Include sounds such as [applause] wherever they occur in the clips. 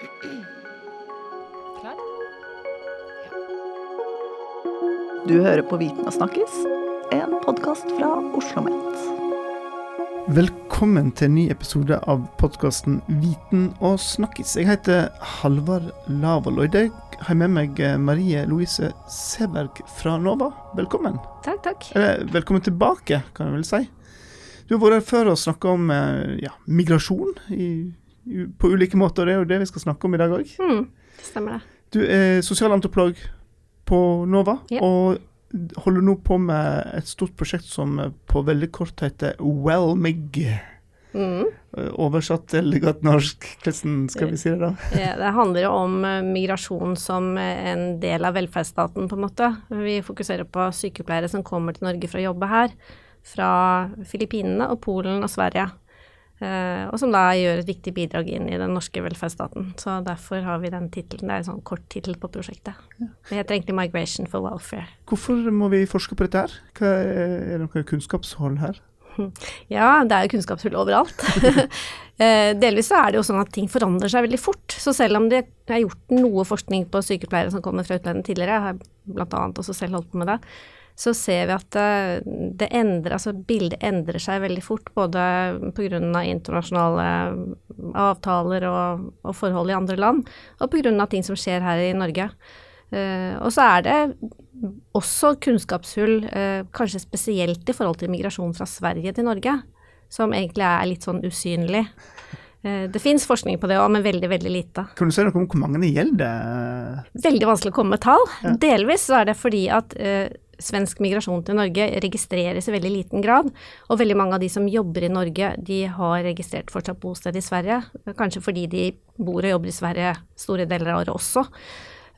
Klar? Du hører på Viten og snakkes, en podkast fra Oslo OsloMet. Velkommen til en ny episode av podkasten Viten og snakkis. Jeg heter Halvard Lavoll, og i dag har jeg med meg eh, Marie Louise Seberg fra NOVA. Velkommen. Takk, takk. Eller velkommen tilbake, kan jeg vel si. Du har vært her før og snakka om eh, ja, migrasjon i, på ulike måter, og det er jo det vi skal snakke om i dag òg. Mm, stemmer det. Du er sosialantropolog på NOVA, Ja. og holder nå på med et stort prosjekt som på veldig kort heter WellMig. Mm. Oversatt til godt norsk, hvordan skal vi si det da? Ja, Det handler jo om eh, migrasjon som eh, en del av velferdsstaten, på en måte. Vi fokuserer på sykepleiere som kommer til Norge for å jobbe her. Fra Filippinene og Polen og Sverige. Eh, og som da gjør et viktig bidrag inn i den norske velferdsstaten. Så derfor har vi den tittelen. Det er en sånn kort tittel på prosjektet. Det heter egentlig 'Migration for Welfare'. Hvorfor må vi forske på dette her? Hva er, er det noe kunnskapshold her? [laughs] Ja, det er jo kunnskapshull overalt. [laughs] Eh, Delvis så er det jo sånn at ting forandrer seg veldig fort. Så selv om det er gjort noe forskning på sykepleiere som kommer fra utlandet tidligere, jeg har bl.a. også selv holdt på med det, så ser vi at eh, det endrer, altså bildet endrer seg veldig fort. Både pga. internasjonale avtaler og, og forhold i andre land, og pga. ting som skjer her i Norge. Uh, og så er det også kunnskapshull, uh, kanskje spesielt i forhold til migrasjon fra Sverige til Norge, som egentlig er litt sånn usynlig. Uh, det fins forskning på det òg, men veldig, veldig lite. Kan du si noe om hvor mange det gjelder? Veldig vanskelig å komme med tall. Ja. Delvis så er det fordi at eh, svensk migrasjon til Norge registreres i veldig liten grad. Og veldig mange av de som jobber i Norge, de har registrert fortsatt bosted i Sverige. Kanskje fordi de bor og jobber i Sverige store deler av året også.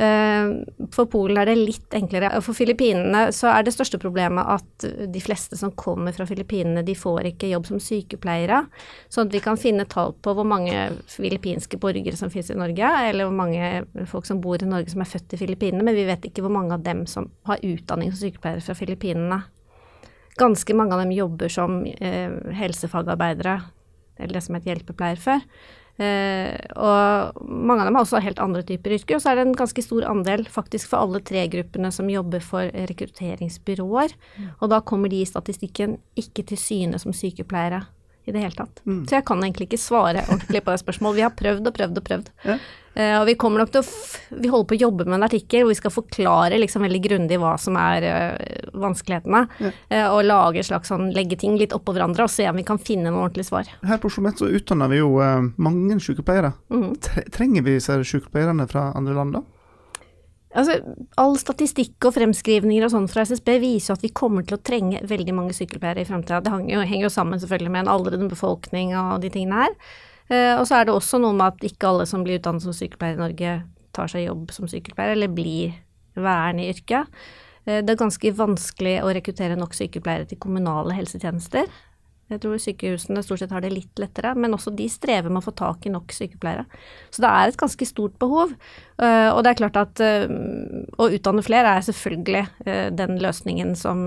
Eh, For Polen er det litt enklere. For Filippinene så er det største problemet at de fleste som kommer fra Filippinene, de får ikke jobb som sykepleiere. Sånn at vi kan finne tall på hvor mange filippinske borgere som finnes i Norge, eller hvor mange folk som bor i Norge som er født i Filippinene, men vi vet ikke hvor mange av dem som har utdanning som sykepleiere fra Filippinene. Ganske mange av dem jobber som eh, helsefagarbeidere, eller det som het hjelpepleier før. Eh, og mange av dem har også helt andre typer yrker. Og så er det en ganske stor andel faktisk for alle tre gruppene som jobber for rekrutteringsbyråer. Og da kommer de i statistikken ikke til syne som sykepleiere i det hele tatt. Så jeg kan egentlig ikke svare ordentlig på det spørsmålet. Vi har prøvd og prøvd og prøvd. Ja. Eh, og vi kommer nok til å Vi holder på å jobbe med en artikkel hvor vi skal forklare liksom veldig grundig hva som er eh, vanskelighetene, eh, og lage slags sånn legge ting litt oppå hverandre og se om vi kan finne noe ordentlig svar. Her på Oslo Met så utdanner vi jo mange sykepleiere. Mm. Trenger vi disse sykepleierne fra andre land da? Altså, all statistikk og fremskrivninger og sånn fra SSB viser at vi kommer til å trenge veldig mange sykepleiere i fremtida. Det henger jo, henger jo sammen selvfølgelig med en aldrende befolkning og de tingene her. Eh, og så er det også noe med at ikke alle som blir utdannet som sykepleier i Norge, tar seg jobb som sykepleier, eller blir værende i yrket. Eh, det er ganske vanskelig å rekruttere nok sykepleiere til kommunale helsetjenester. Jeg tror sykehusene stort sett har det litt lettere, men også de strever med å få tak i nok sykepleiere. Så det er et ganske stort behov. Eh, og det er klart at eh, å utdanne flere er selvfølgelig eh, den løsningen som,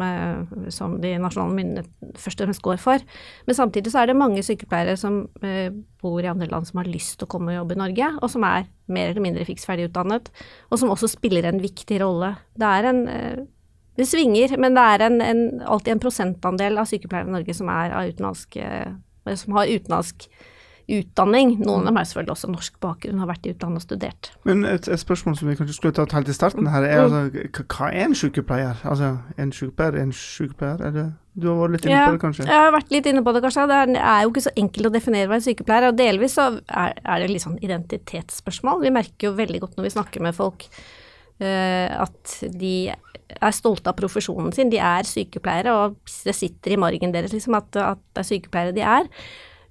som de nasjonale myndighetene først og fremst går for. Men samtidig så er det mange sykepleiere som bor i andre land som har lyst til å komme og jobbe i Norge, og som er mer eller mindre fiks ferdig utdannet, og som også spiller en viktig rolle. Det er en det svinger, men det er en, en, alltid en prosentandel av sykepleiere i Norge som, er eh, som har utenlandsk utdanning. Noen av dem er selvfølgelig også norsk bakgrunn, har vært i utlandet og studert. Men et, et spørsmål som vi kanskje skulle tatt helt i starten her, er altså, hva- hva er en sykepleier? Altså, en sykepleier er en sykepleier, er det Du har vært litt inne på det, kanskje? Jeg har vært litt inne på det, kanskje. Det er, det er jo ikke så enkelt å definere hva en sykepleier er. Og delvis så er, er det litt sånn identitetsspørsmål. Vi merker jo veldig godt når vi snakker med folk at de er stolte av profesjonen sin. De er sykepleiere, og det sitter i margen deres liksom at, at det er sykepleiere de er.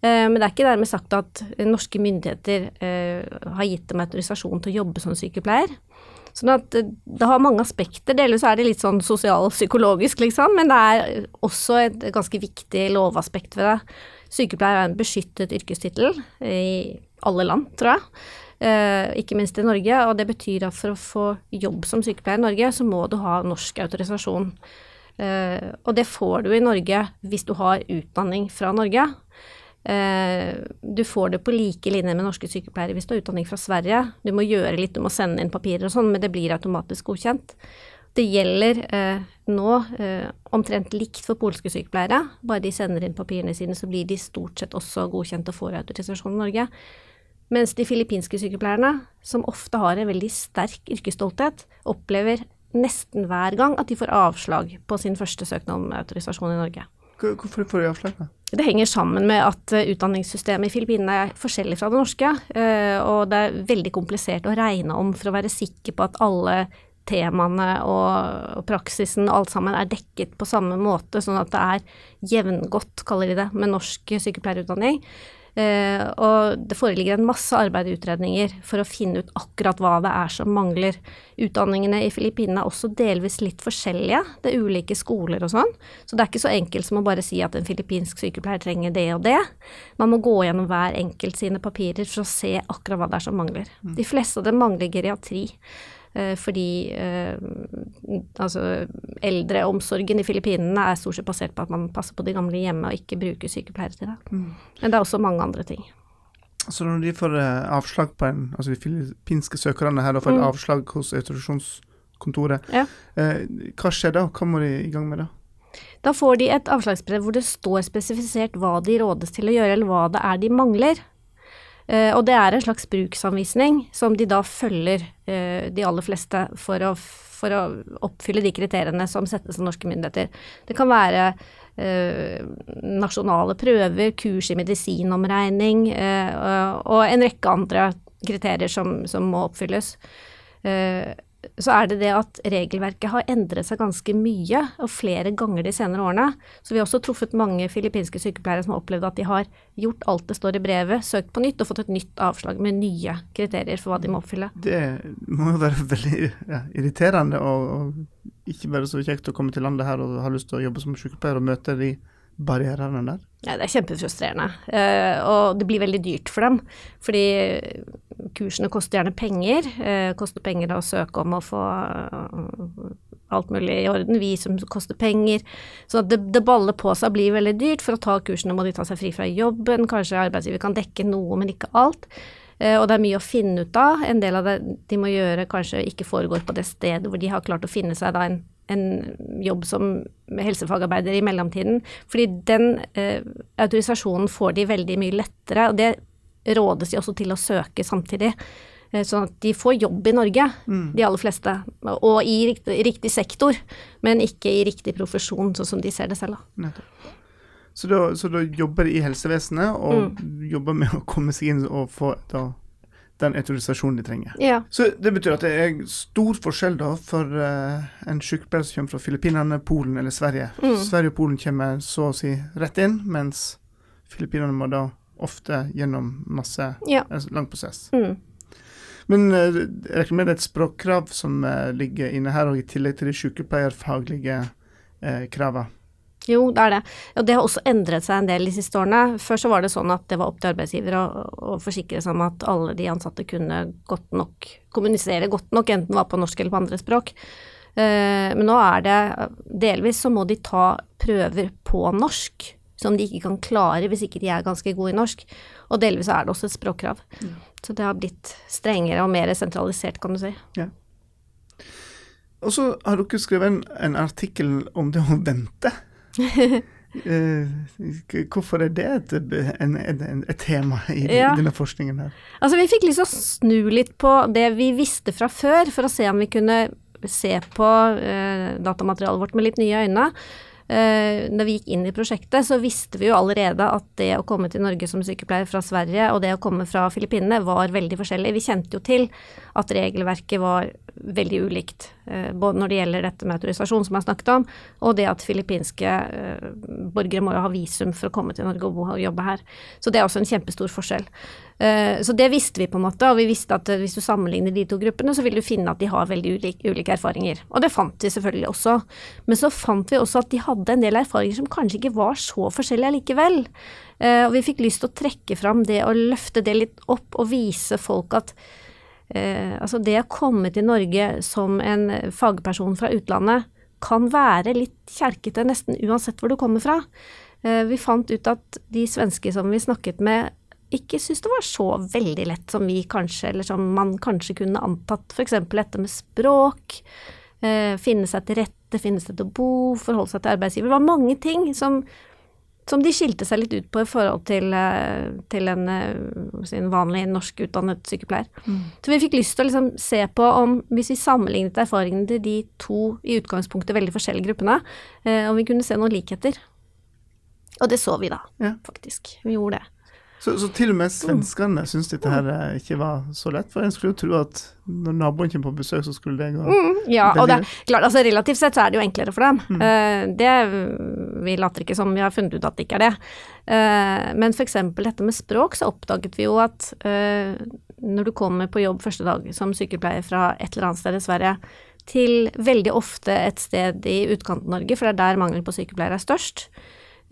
Eh, Men det er ikke dermed sagt at norske myndigheter eh, har gitt dem autorisasjon til å jobbe som sykepleier. Sånn at eh, det har mange aspekter. Delvis er det litt sånn sosial-psykologisk, liksom, men det er også et ganske viktig lovaspekt ved det. Sykepleier er en beskyttet yrkestittel i alle land, tror jeg. Eh, ikke minst i Norge, og det betyr at for å få jobb som sykepleier i Norge, så må du ha norsk autorisasjon. Eh, og det får du i Norge hvis du har utdanning fra Norge. Eh, du får det på like linje med norske sykepleiere hvis du har utdanning fra Sverige. Du må gjøre litt, du må sende inn papirer og sånn, men det blir automatisk godkjent. Det gjelder eh, nå eh, omtrent likt for polske sykepleiere. Bare de sender inn papirene sine, så blir de stort sett også godkjent og får autorisasjon i Norge. Mens de filippinske sykepleierne, som ofte har en veldig sterk yrkesstolthet, opplever nesten hver gang at de får avslag på sin første søknad om autorisasjon i Norge. Hvorfor får de avslag? da? Det henger sammen med at eh, utdanningssystemet i Filippinene er forskjellig fra det norske. eh, Og det er veldig komplisert å regne om for å være sikker på at alle temaene og, og praksisen og alt sammen er dekket på samme måte, sånn at det er jevngodt, kaller de det, med norsk sykepleierutdanning. Eh, og det foreligger en masse arbeid i utredninger for å finne ut akkurat hva det er som mangler. Utdanningene i Filippinene er også delvis litt forskjellige, det er ulike skoler og sånn. Så det er ikke så enkelt som å bare si at en filippinsk sykepleier trenger det og det. Man må gå gjennom hver enkelt sine papirer for å se akkurat hva det er som mangler. De fleste av dem mangler geriatri. Eh, fordi eh, altså eldreomsorgen i Filippinene er stort sett basert på at man passer på de gamle hjemme og ikke bruker sykepleiere til det. Men det er også mange andre ting. Så når de får eh, avslag på en Altså de filippinske søkerne her da får et Mm. avslag hos autorisasjonskontoret, Ja. eh, hva skjer da? Hva må de i gang med da? Da får de et avslagsbrev hvor det står spesifisert hva de rådes til å gjøre, eller hva det er de mangler. Eh, og det er en slags bruksanvisning som de da følger, eh, de aller fleste, for å, for å oppfylle de kriteriene som settes av norske myndigheter. Det kan være eh, nasjonale prøver, kurs i medisinomregning eh, og en rekke andre kriterier som, som må oppfylles. Eh, så er det det at regelverket har endret seg ganske mye, og flere ganger de senere årene. Så vi har også truffet mange filippinske sykepleiere som har opplevd at de har gjort alt det står i brevet, søkt på nytt og fått et nytt avslag med nye kriterier for hva de må oppfylle. Det må jo være veldig ja, irriterende og, og ikke være så kjekt å komme til landet her og ha lyst til å jobbe som sykepleier og møte de barrierene der. Ja, det er kjempefrustrerende, eh, og det blir veldig dyrt for dem. Fordi kursene koster gjerne penger. Eh, koster penger å søke om å få eh, alt mulig i orden. Vi som koster penger. Så det, det baller på seg blir veldig dyrt. For å ta kursene må de ta seg fri fra jobben. Kanskje arbeidsgiver kan dekke noe, men ikke alt. Eh, og det er mye å finne ut av. En del av det de må gjøre kanskje ikke foregår på det stedet hvor de har klart å finne seg da en en jobb som helsefagarbeider i mellomtiden. Fordi den eh, autorisasjonen får de veldig mye lettere, og det rådes de også til å søke samtidig. Eh, sånn at de får jobb i Norge, de aller fleste. Og i riktig, riktig sektor, men ikke i riktig profesjon, sånn som de ser det selv. Så da, så da jobber de i helsevesenet og jobber med å komme seg inn og få da, den autorisasjonen de trenger. Ja. Så det betyr at det er stor forskjell da for uh, en sykepleier som kommer fra Filippinene, Polen eller Sverige. Sverige og Polen kommer så å si rett inn, mens Filippinene må da ofte gjennom masse ja. en lang prosess. Mm. Men eh, jeg regner med det er et språkkrav som eh, ligger inne her, og i tillegg til de sykepleierfaglige eh, kravene. Jo, det er det. Og det har også endret seg en del de siste årene. Før så var det sånn at det var opp til arbeidsgiver å, å forsikre seg om at alle de ansatte kunne godt nok kommunisere godt nok, enten det var på norsk eller på andre språk. Eh, men nå er det delvis så må de ta prøver på norsk som de ikke kan klare hvis ikke de er ganske gode i norsk. Og delvis er det også et språkkrav. Så det har blitt strengere og mer sentralisert, kan du si. Og så har dere skrevet en, en artikkel om det å vente. [laughs] Eh, hvorfor er det et, en, en, et tema i, Ja. i denne forskningen her? Altså, vi fikk liksom snu litt på det vi visste fra før, for å se om vi kunne se på eh, datamaterialet vårt med litt nye øyne. Eh, da vi gikk inn i prosjektet, så visste vi jo allerede at det å komme til Norge som sykepleier fra Sverige og det å komme fra Filippinene var veldig forskjellig. Vi kjente jo til at regelverket var veldig ulikt, eh, både når det gjelder dette med autorisasjon, som jeg snakket om, og det at filippinske eh, borgere må jo ha visum for å komme til Norge og bo og jobbe her. Så det er også en kjempestor forskjell. Eh, Så det visste vi på en måte, og vi visste at hvis du sammenligner de to gruppene, så vil du finne at de har veldig ulike, ulike erfaringer. Og det fant vi selvfølgelig også. Men så fant vi også at de hadde en del erfaringer som kanskje ikke var så forskjellige likevel. Og vi fikk lyst til å trekke fram det og løfte det litt opp og vise folk at eh, altså det å komme til Norge som en fagperson fra utlandet kan være litt kjerkete nesten uansett hvor du kommer fra. Eh, vi fant ut at de svenske som vi snakket med, ikke syntes det var så veldig lett som vi kanskje, eller som man kanskje kunne antatt. F.eks. dette med språk, eh, finne seg til rette, finne seg til å bo, forholde seg til arbeidsgiver. Det var mange ting som, som de skilte seg litt ut på i forhold til, eh, til en, en vanlig norskutdannet sykepleier. Mm. Så vi fikk lyst til å liksom se på om, hvis vi sammenlignet erfaringene til de to i utgangspunktet veldig forskjellige gruppene, om vi kunne se noen likheter. Og det så vi da, ja. faktisk. Vi gjorde det. Så, så, til og med svenskene mm. syntes dette her eh, ikke var så lett? For en skulle jo tro at når naboen kommer på besøk, så skulle det gå mm, Ja, og det, klart, altså relativt sett så er det jo enklere for dem. Mm. Uh, det Vi later ikke som vi har funnet ut at det ikke er det. Uh, men f.eks. dette med språk, så oppdaget vi jo at uh, når du kommer på jobb første dag som sykepleier fra et eller annet sted i Sverige, til veldig ofte et sted i utkanten-Norge, for det er der mangelen på sykepleiere er størst,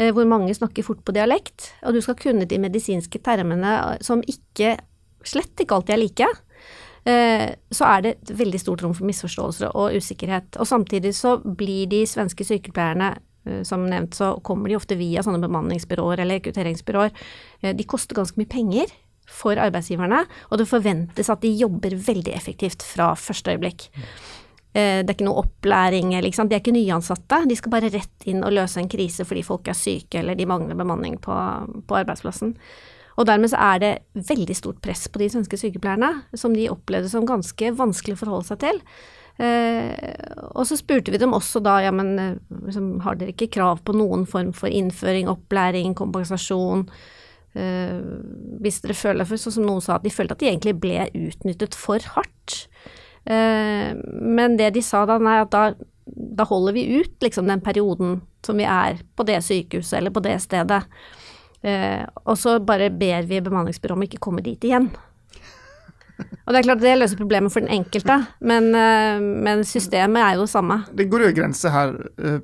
Eh, hvor mange snakker fort på dialekt, og du skal kunne de medisinske termene som ikke, slett ikke alltid er like, eh, så er det et veldig stort rom for misforståelser og usikkerhet. Og samtidig så blir de svenske sykepleierne eh, som nevnt, så kommer de ofte via sånne bemanningsbyråer eller rekrutteringsbyråer. De koster ganske mye penger for arbeidsgiverne, og det forventes at de jobber veldig effektivt fra første øyeblikk. Eh, det er ikke noe opplæring, liksom. de er ikke nyansatte. De skal bare rett inn og løse en krise fordi folk er syke eller de mangler bemanning på, på arbeidsplassen. Og dermed så er det veldig stort press på de svenske sykepleierne, som de opplevde som ganske vanskelig å forholde seg til. Eh, og så spurte vi dem også da, ja men eh, liksom, har dere ikke krav på noen form for innføring, opplæring, kompensasjon? Eh, hvis dere føler for, sånn som noen sa, at de følte at de egentlig ble utnyttet for hardt. Men det de sa da, er at da, da holder vi ut liksom den perioden som vi er på det sykehuset eller på det stedet. Og så bare ber vi bemanningsbyrået om ikke komme dit igjen. Og det er klart det løser problemet for den enkelte, men, eh, men systemet er jo det samme. Det går jo en grense her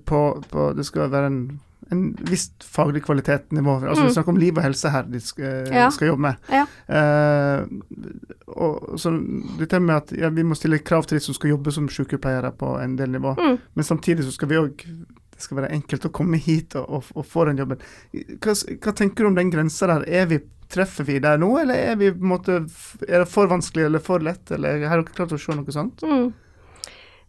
på, på Det skal være en en visst faglig kvalitetsnivå. Altså, mm. Vi snakker om liv og helse her de skal, ja. skal jobbe med. Ja. Eh, og, så dette med at ja, vi må stille krav til de som skal jobbe som sykepleiere på en del nivå, mm. men samtidig så skal vi òg det skal være enkelt å komme hit og, og, og få den jobben. Hva, hva, tenker du om den grensa der? Er vi, treffer vi der nå, eller er, vi, måte, er det for vanskelig eller for lett, eller har dere klart å se noe sånt? Mm.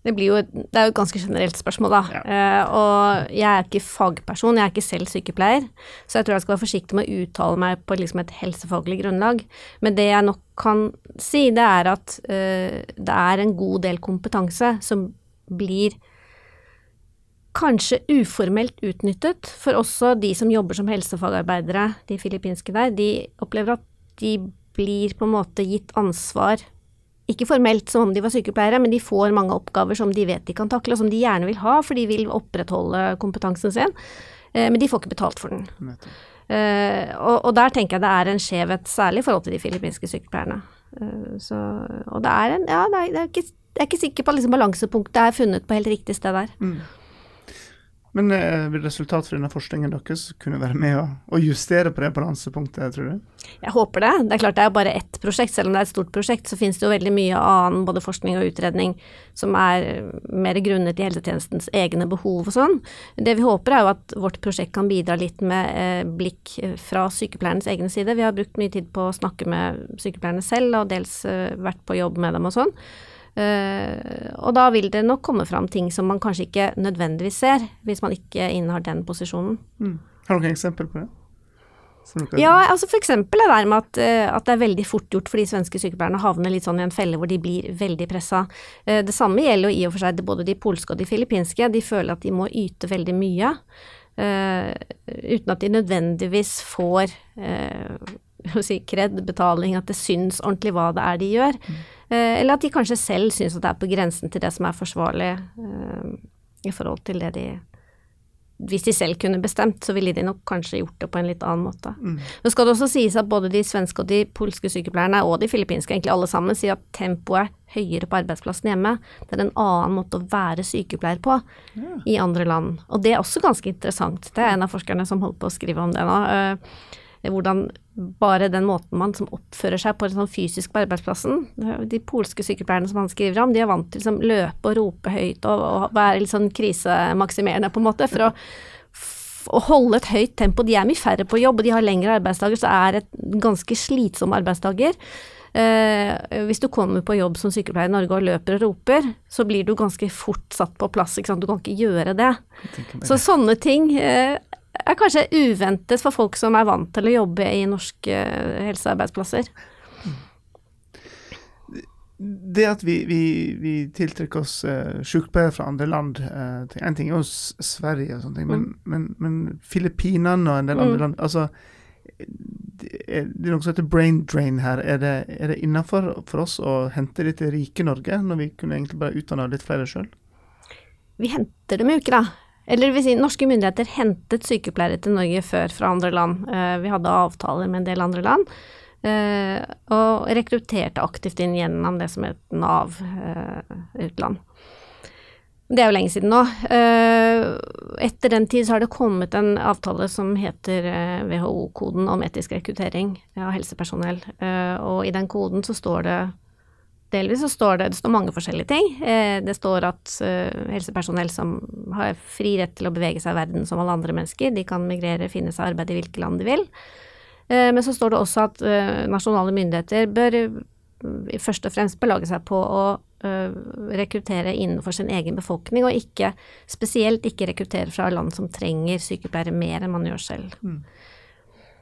Det, blir jo, det er jo et ganske generelt spørsmål, da. Ja. Uh, og jeg er ikke fagperson, jeg er ikke selv sykepleier, så jeg tror jeg skal være forsiktig med å uttale meg på liksom et helsefaglig grunnlag. Men det jeg nok kan si, det er at uh, det er en god del kompetanse som blir kanskje uformelt utnyttet, for også de som jobber som helsefagarbeidere, de filippinske der, de opplever at de blir på en måte gitt ansvar ikke formelt som om de var sykepleiere, men de får mange oppgaver som de vet de kan takle, og som de gjerne vil ha, for de vil opprettholde kompetansen sin. Eh, men de får ikke betalt for den. Uh, og, og, der tenker jeg det er en skjevhet, særlig i forhold til de filippinske sykepleierne. Uh, så, og det er en Ja, det er, det er ikke, jeg er ikke sikker på at liksom balansepunktet er funnet på helt riktig sted der. Mm. Men eh, vil resultatet fra denne forskningen deres kunne være med å, justere på det balansepunktet, tror du? Jeg håper det. Det er klart det er bare ett prosjekt. Selv om det er et stort prosjekt, så finnes det jo veldig mye annen både forskning og utredning som er mer grunnet i helsetjenestens egne behov og sånn. Det vi håper er jo at vårt prosjekt kan bidra litt med eh, blikk fra sykepleiernes egne side. Vi har brukt mye tid på å snakke med sykepleierne selv, og dels eh, vært på jobb med dem og sånn. Uh, og da vil det nok komme fram ting som man kanskje ikke nødvendigvis ser, hvis man ikke innehar den posisjonen. Mm. Har du noen eksempel på det? Ja, altså eksempel det der med at, uh, at, det er veldig fort gjort for de svenske sykepleierne å havne litt sånn i en felle hvor de blir veldig pressa. Uh, det samme gjelder jo i og for seg både de polske og de filippinske. De føler at de må yte veldig mye. uten at de nødvendigvis får si, kred, betaling, at det syns ordentlig hva det er de gjør. Mm. Eh, eller at de kanskje selv syns at det er på grensen til det som er forsvarlig eh, i forhold til det de hvis de selv kunne bestemt, så ville de nok kanskje gjort det på en litt annen måte. Mm. Nå skal det også sies at både de svenske og de polske sykepleierne, og de filippinske, egentlig alle sammen, sier at tempoet er høyere på arbeidsplassen hjemme. Det er en annen måte å være sykepleier på ja. i andre land. Og det er også ganske interessant. Det er en av forskerne som holder på å skrive om det nå. Uh, hvordan bare den måten man som oppfører seg på en sånn fysisk på arbeidsplassen De polske sykepleierne som han skriver om, de er vant til liksom, løpe og rope høyt og, og være litt sånn krisemaksimerende, på en måte, for å å holde et høyt tempo. De er mye færre på jobb, og de har lengre arbeidsdager, så er det ganske slitsomme arbeidsdager. Eh, hvis du kommer på jobb som sykepleier i Norge og løper og roper, så blir du ganske fort satt på plass. Du kan ikke gjøre det. Så sånne ting eh, er kanskje uventet for folk som er vant til å jobbe i norske eh, helsearbeidsplasser. Det at vi, vi, vi tiltrekker oss uh, sykepleiere fra andre land uh, En ting er jo Sverige og sånne ting, men, mm. men, men Filippinene og en del andre mm. land altså det er noe som heter brain drain her. Er det, er det innafor for oss å hente det til rike Norge, når vi kunne egentlig bare utdanna litt flere sjøl? Vi henter dem jo ikke, da. Eller vil si, norske myndigheter hentet sykepleiere til Norge før fra andre land. Uh, vi hadde avtaler med en del andre land. Uh, og rekrutterte aktivt inn gjennom det som het Nav uh, utland. Det er jo lenge siden nå. Eh, etter den tid så har det kommet en avtale som heter WHO-koden eh, om etisk rekruttering av helsepersonell. Eh, og i den koden så står det Delvis så står det, det står mange forskjellige ting. Det står at helsepersonell som har fri rett til å bevege seg i verden som alle andre mennesker, de kan migrere, finne seg arbeid i hvilke land de vil. Men så står det også at nasjonale myndigheter bør først og fremst belage seg på å rekruttere innenfor sin egen befolkning, og ikke spesielt ikke rekruttere fra land som trenger sykepleiere mer enn man gjør selv. Mm.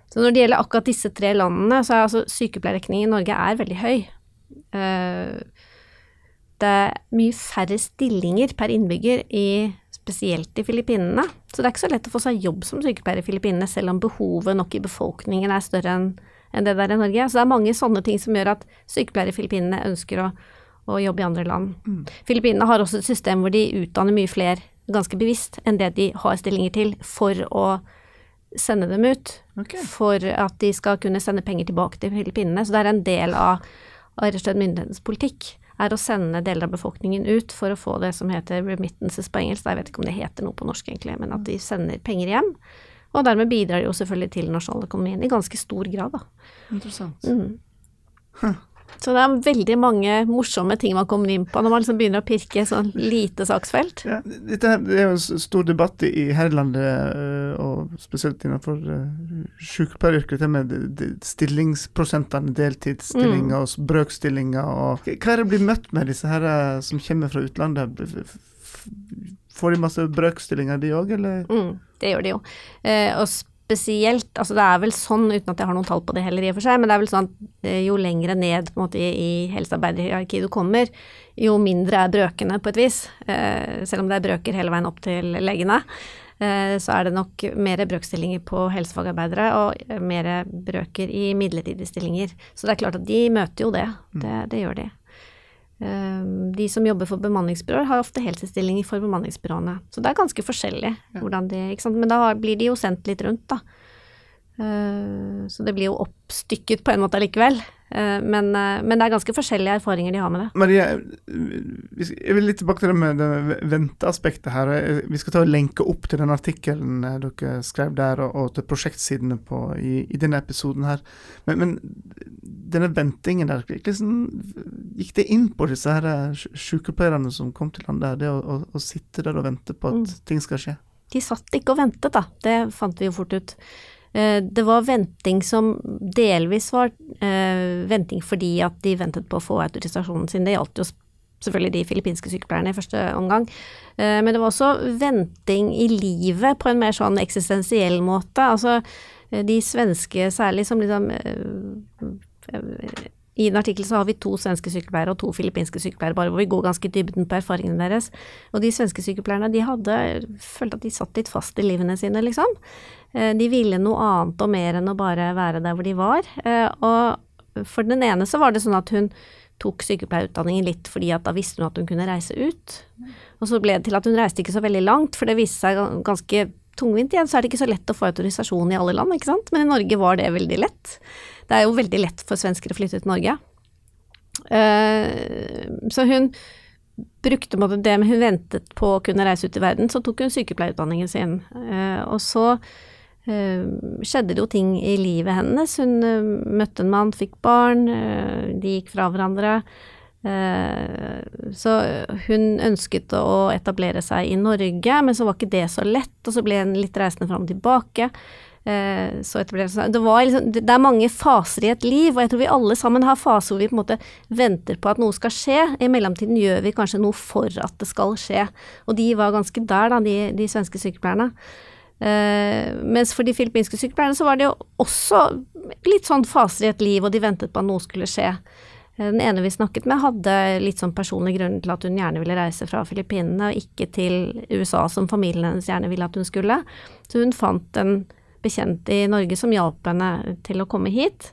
Så når det gjelder akkurat disse tre landene, så er altså sykepleierrekningen i Norge er veldig høy. Uh, det er mye færre stillinger per innbygger i spesielt i Filippinene. Så det er ikke så lett å få seg jobb som sykepleier i Filippinene, selv om behovet nok i befolkningen er større enn det der i Norge. Så det er mange sånne ting som gjør at sykepleiere i Filippinene ønsker å å, jobbe i andre land. Mm. Filippinene har også et system hvor de utdanner mye flere ganske bevisst enn det de har stillinger til, for å sende dem ut. Okay. For at de skal kunne sende penger tilbake til Filippinene. Så det er en del av, av rett og slett myndighetenes politikk. Er å sende deler av befolkningen ut for å få det som heter remittances på engelsk. Jeg vet ikke om det heter noe på norsk, egentlig, men at de sender penger hjem. Og dermed bidrar de jo selvfølgelig til nasjonaløkonomien i ganske stor grad, da. Interessant. Mm. Huh. Så det er veldig mange morsomme ting man kommer inn på når man liksom begynner å pirke sånn lite saksfelt. Ja, dette er jo en stor debatt i herrelandet, øh, og spesielt innenfor øh, sykepleieryrket, det med stillingsprosentene, deltidsstillinger mm. og brøkstillinger og Hva er det blir møtt med, disse her øh, som kommer fra utlandet? Får de masse brøkstillinger, de òg, eller? Mm, det gjør de jo. Eh, og spesielt Altså det er vel sånn, uten at jeg har noen tall på det heller i og for seg, men det er vel sånn at eh, jo lengre ned på en måte i, helsearbeiderhierarkiet du kommer, jo mindre er brøkene på et vis. Eh, selv om det er brøker hele veien opp til legene. Eh, så er det nok mer brøkstillinger på helsefagarbeidere og mer brøker i midlertidige stillinger. Så det er klart at de møter jo det. Mm. Det, det gjør de. Ehm, de som jobber for bemanningsbyråer, har ofte heltidsstillinger for bemanningsbyråene. Så det er ganske forskjellig hvordan de Men da blir de jo sendt litt rundt, da. Ehm, så det blir jo oppstykket på en måte allikevel. Eh, men, eh, men, det er ganske forskjellige erfaringer de har med det. Marie, jeg vil litt tilbake til det med det venteaspektet her. Vi skal ta og lenke opp til den artikkelen eh, dere skrev der, og til prosjektsidene på, i, i, denne episoden her. Men, men denne ventingen der, liksom, gikk det inn på disse her sykepleierne som kom til landet, det å, å, å sitte der og vente på at mm. ting skal skje? De satt ikke og ventet, da. Det fant vi jo fort ut. Eh, det var venting som delvis var eh, venting fordi at de ventet på å få autorisasjonen sin. Det gjaldt jo selvfølgelig de filippinske sykepleierne i første omgang. Eh, men det var også venting i livet på en mer sånn eksistensiell måte. Altså de svenske særlig som liksom i en artikkel så har vi to svenske sykepleiere og to filippinske sykepleiere, bare hvor vi går ganske i dybden på erfaringene deres. Og de svenske sykepleierne de hadde følt at de satt litt fast i livene sine, liksom. Eh, de ville noe annet og mer enn å bare være der hvor de var. Eh, og for den ene så var det sånn at hun tok sykepleierutdanningen litt fordi at da visste hun at hun kunne reise ut. Og så ble det til at hun reiste ikke så veldig langt, for det viste seg ganske tungvint igjen. Så er det ikke så lett å få autorisasjon i alle land, ikke sant. Men i Norge var det veldig lett. Det er jo veldig lett for svensker å flytte til Norge. Uh, så hun brukte på det, men hun ventet på å kunne reise ut i verden, så tok hun sykepleierutdanningen sin. Og så skjedde det jo ting i livet hennes. Hun møtte en mann, fikk barn, de gikk fra hverandre. Eh, så hun ønsket å etablere seg i Norge, men så var ikke det så lett, og så ble hun litt reisende fram og tilbake. Eh, så etablerte seg det, liksom, det er mange faser i et liv, og jeg tror vi alle sammen har faser hvor vi på en måte venter på at noe skal skje. I mellomtiden gjør vi kanskje noe for at det skal skje. Og de var ganske der, da, de, de svenske sykepleierne. Uh, mens for de filippinske sykepleierne så var det jo også litt sånn faser i et liv, og de ventet på at noe skulle skje. Den ene vi snakket med, hadde litt sånn personlig grunn til at hun gjerne ville reise fra Filippinene, og ikke til USA, som familien hennes gjerne ville at hun skulle. Så hun fant en bekjent i Norge som hjalp henne til å komme hit.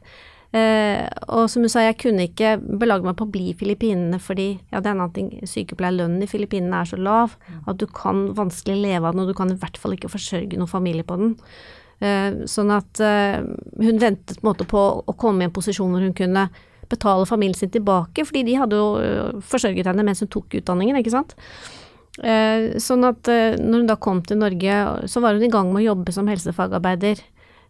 Eh, og som hun sa, jeg kunne ikke belage meg på å bli i Filippinene fordi ja, det er en annen ting, sykepleierlønnen i Filippinene er så lav at du kan vanskelig leve av den, og du kan i hvert fall ikke forsørge noen familie på den. Eh, sånn at eh, hun ventet på en måte på å komme i en posisjon hvor hun kunne betale familien sin tilbake, fordi de hadde jo øh, forsørget henne mens hun tok utdanningen, ikke sant. Eh, sånn at eh, når hun da kom til Norge, så var hun i gang med å jobbe som helsefagarbeider.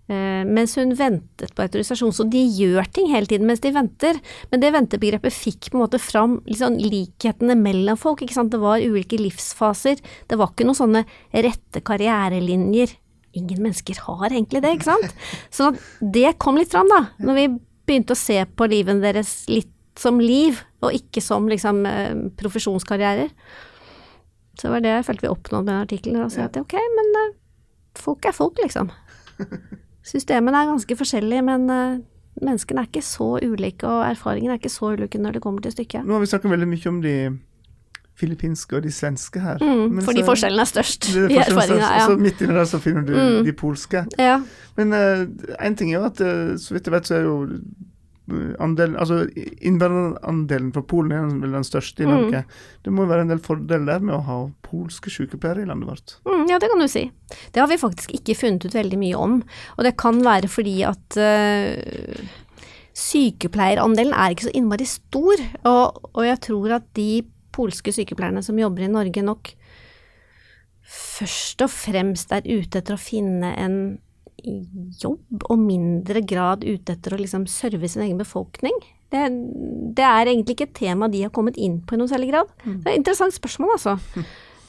Eh, mens hun ventet på autorisasjon. Så de gjør ting hele tiden mens de venter. Men det ventebegrepet fikk på en måte fram liksom, likhetene mellom folk. ikke sant? Det var ulike livsfaser. Det var ikke noen sånne rette karrierelinjer. Ingen mennesker har egentlig det, ikke sant. [laughs] Så det kom litt fram, da. Når vi begynte å se på livene deres litt som liv, og ikke som liksom eh, profesjonskarrierer. Så det var det jeg følte vi oppnådde med den artikkelen. Og at ok, men uh, folk er folk, liksom. [laughs] Systemene er ganske forskjellige, men uh, menneskene er ikke så ulike, og erfaringene er ikke så ulike når det kommer til stykket. Nå har vi snakket veldig mye om de filippinske og de svenske her. Mm, fordi så, forskjellen er størst i erfaringene. Ja. Så midt inni der så finner du mm. de polske. Ja. Men uh, ting er jo at uh, så vidt jeg vet, så er jo andelen, altså Innvandrerandelen fra Polen er vel den største i Norge. Mm. Det må være en del fordeler med å ha polske sykepleiere i landet vårt? Mm, ja, det kan du si. Det har vi faktisk ikke funnet ut veldig mye om. Og det kan være fordi at uh, sykepleierandelen er ikke så innmari stor. Og, og jeg tror at de polske sykepleierne som jobber i Norge, nok først og fremst er ute etter å finne en jobb, og mindre grad ute etter å liksom serve sin egen befolkning. Det, det, er egentlig ikke et tema de har kommet inn på i noen særlig grad. Mm. Det er et interessant spørsmål, altså.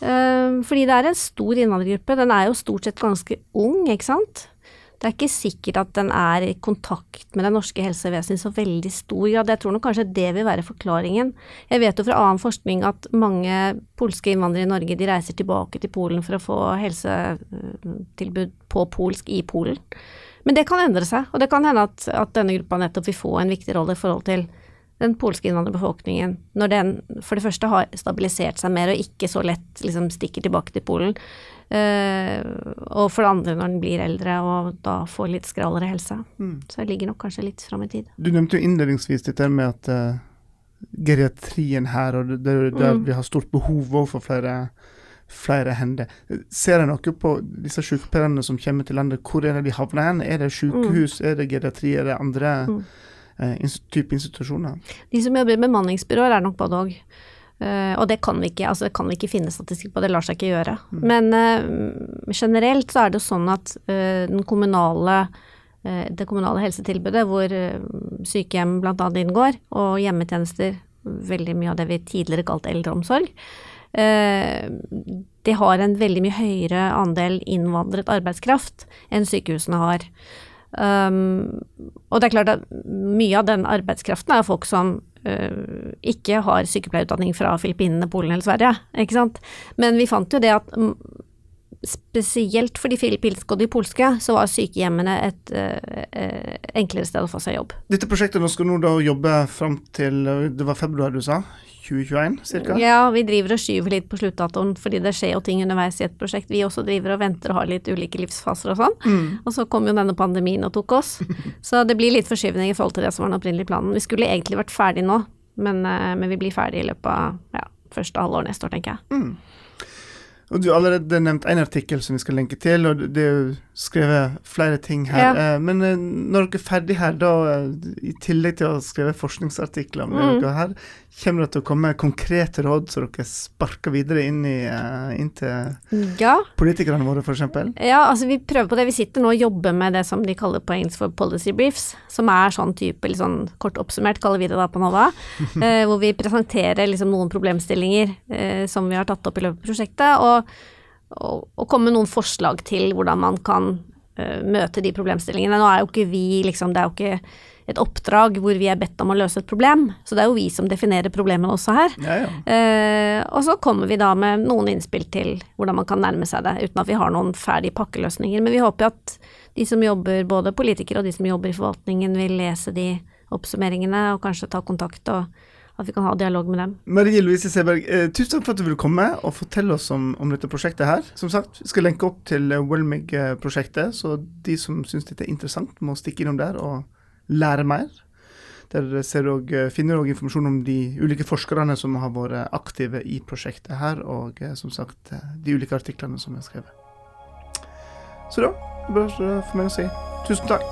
Uh, [laughs] fordi det er en stor innvandrergruppe. Den er jo stort sett ganske ung, ikke sant. Det er ikke sikkert at den er i kontakt med det norske helsevesenet i så veldig stor grad. Jeg tror nok kanskje det vil være forklaringen. Jeg vet jo fra annen forskning at mange polske innvandrere i Norge de reiser tilbake til Polen for å få helsetilbud på polsk i Polen. Men det kan endre seg, og det kan hende at, at denne gruppa nettopp vil få en viktig rolle i forhold til den polske innvandrerbefolkningen, når den for det første har stabilisert seg mer og ikke så lett liksom stikker tilbake til Polen, og for det andre når den blir eldre og da får litt skralere helse. Mm. Så det ligger nok kanskje litt fram i tid. Du nevnte jo innledningsvis dette med at uh, geriatrien her, og det, er der mm. vi har stort behov for flere, flere hender. Ser jeg noe på disse sykepleierne som kommer til landet, hvor er det de havner hen? Er det sykehus, mm. er det geriatri, er det andre uh, type institusjoner? De som jobber med bemanningsbyråer er nok både òg. Uh, og det kan vi ikke, altså det kan vi ikke finne statistikk på, det lar seg ikke gjøre. Mm. Men uh, generelt så er det sånn at uh, den kommunale, det kommunale helsetilbudet, hvor sykehjem bl.a. inngår, og hjemmetjenester, veldig mye av det vi tidligere kalte eldreomsorg, det har en veldig mye høyere andel innvandret arbeidskraft enn sykehusene har. Um, og det er klart at mye av den arbeidskraften er folk som ikke har sykepleierutdanning fra Filippinene, Polen eller Sverige, ikke sant. Men vi fant jo det at spesielt for de filippinske og de polske, så var sykehjemmene et uh, enklere sted å få seg jobb. Dette prosjektet nå skal nå da jobbe fram til det var februar du sa? 2021 ca.? Ja, vi driver og skyver litt på sluttdatoen fordi det skjer jo ting underveis i et prosjekt. Vi også driver og venter og har litt ulike livsfaser og sånn. Mm. Og så kom jo denne pandemien og tok oss. [laughs] så det blir litt forskyvning i forhold til det som var den opprinnelige planen. Vi skulle egentlig vært ferdig nå, men, eh, men vi blir ferdig i løpet av ja, første halvår neste år, tenker jeg. Mm. Og Du har allerede nevnt en artikkel som vi skal lenke til, og det er jo skrevet flere ting her. Ja. Eh, Men eh, når dere er ferdig her, da, eh, i tillegg til å skrive forskningsartikler, om Mm. dere her, kommer det til å komme konkrete råd så dere sparker videre inn, i, eh, inn til Ja. politikerne våre, f.eks.? Ja, altså vi prøver på det. Vi sitter nå og jobber med det som de kaller på engelsk for policy briefs, som er sånn type, litt sånn kort oppsummert, kaller vi det da på NOVA, [laughs] eh, hvor vi presenterer liksom noen problemstillinger eh, som vi har tatt opp i løpet av prosjektet, og, og, og komme med noen forslag til hvordan man kan eh, møte de problemstillingene. Nå er jo ikke vi liksom, det er jo ikke et oppdrag hvor vi er bedt om å løse et problem, så det er jo vi som definerer problemene også her. Ja, ja. Eh, og så kommer vi da med noen innspill til hvordan man kan nærme seg det, uten at vi har noen ferdige pakkeløsninger. Men vi håper at de som jobber, både politikere og de som jobber i forvaltningen, vil lese de oppsummeringene og kanskje ta kontakt, og at vi kan ha dialog med dem. Marie Louise Seberg, eh, tusen takk for at du ville komme og fortelle oss om, om dette prosjektet her. Som sagt, vi skal lenke opp til Wellmig-prosjektet, så de som syns dette er interessant, må stikke innom der og lære mer. Der og, eh, finner òg informasjon om de ulike forskerne som har vært aktive i prosjektet her, og eh, som sagt eh, de ulike artiklene som er skrevet. Så da er det for meg å si tusen takk.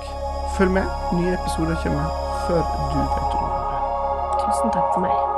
Følg med. Nye episoder kommer før du vet ordet. Tusen takk for meg.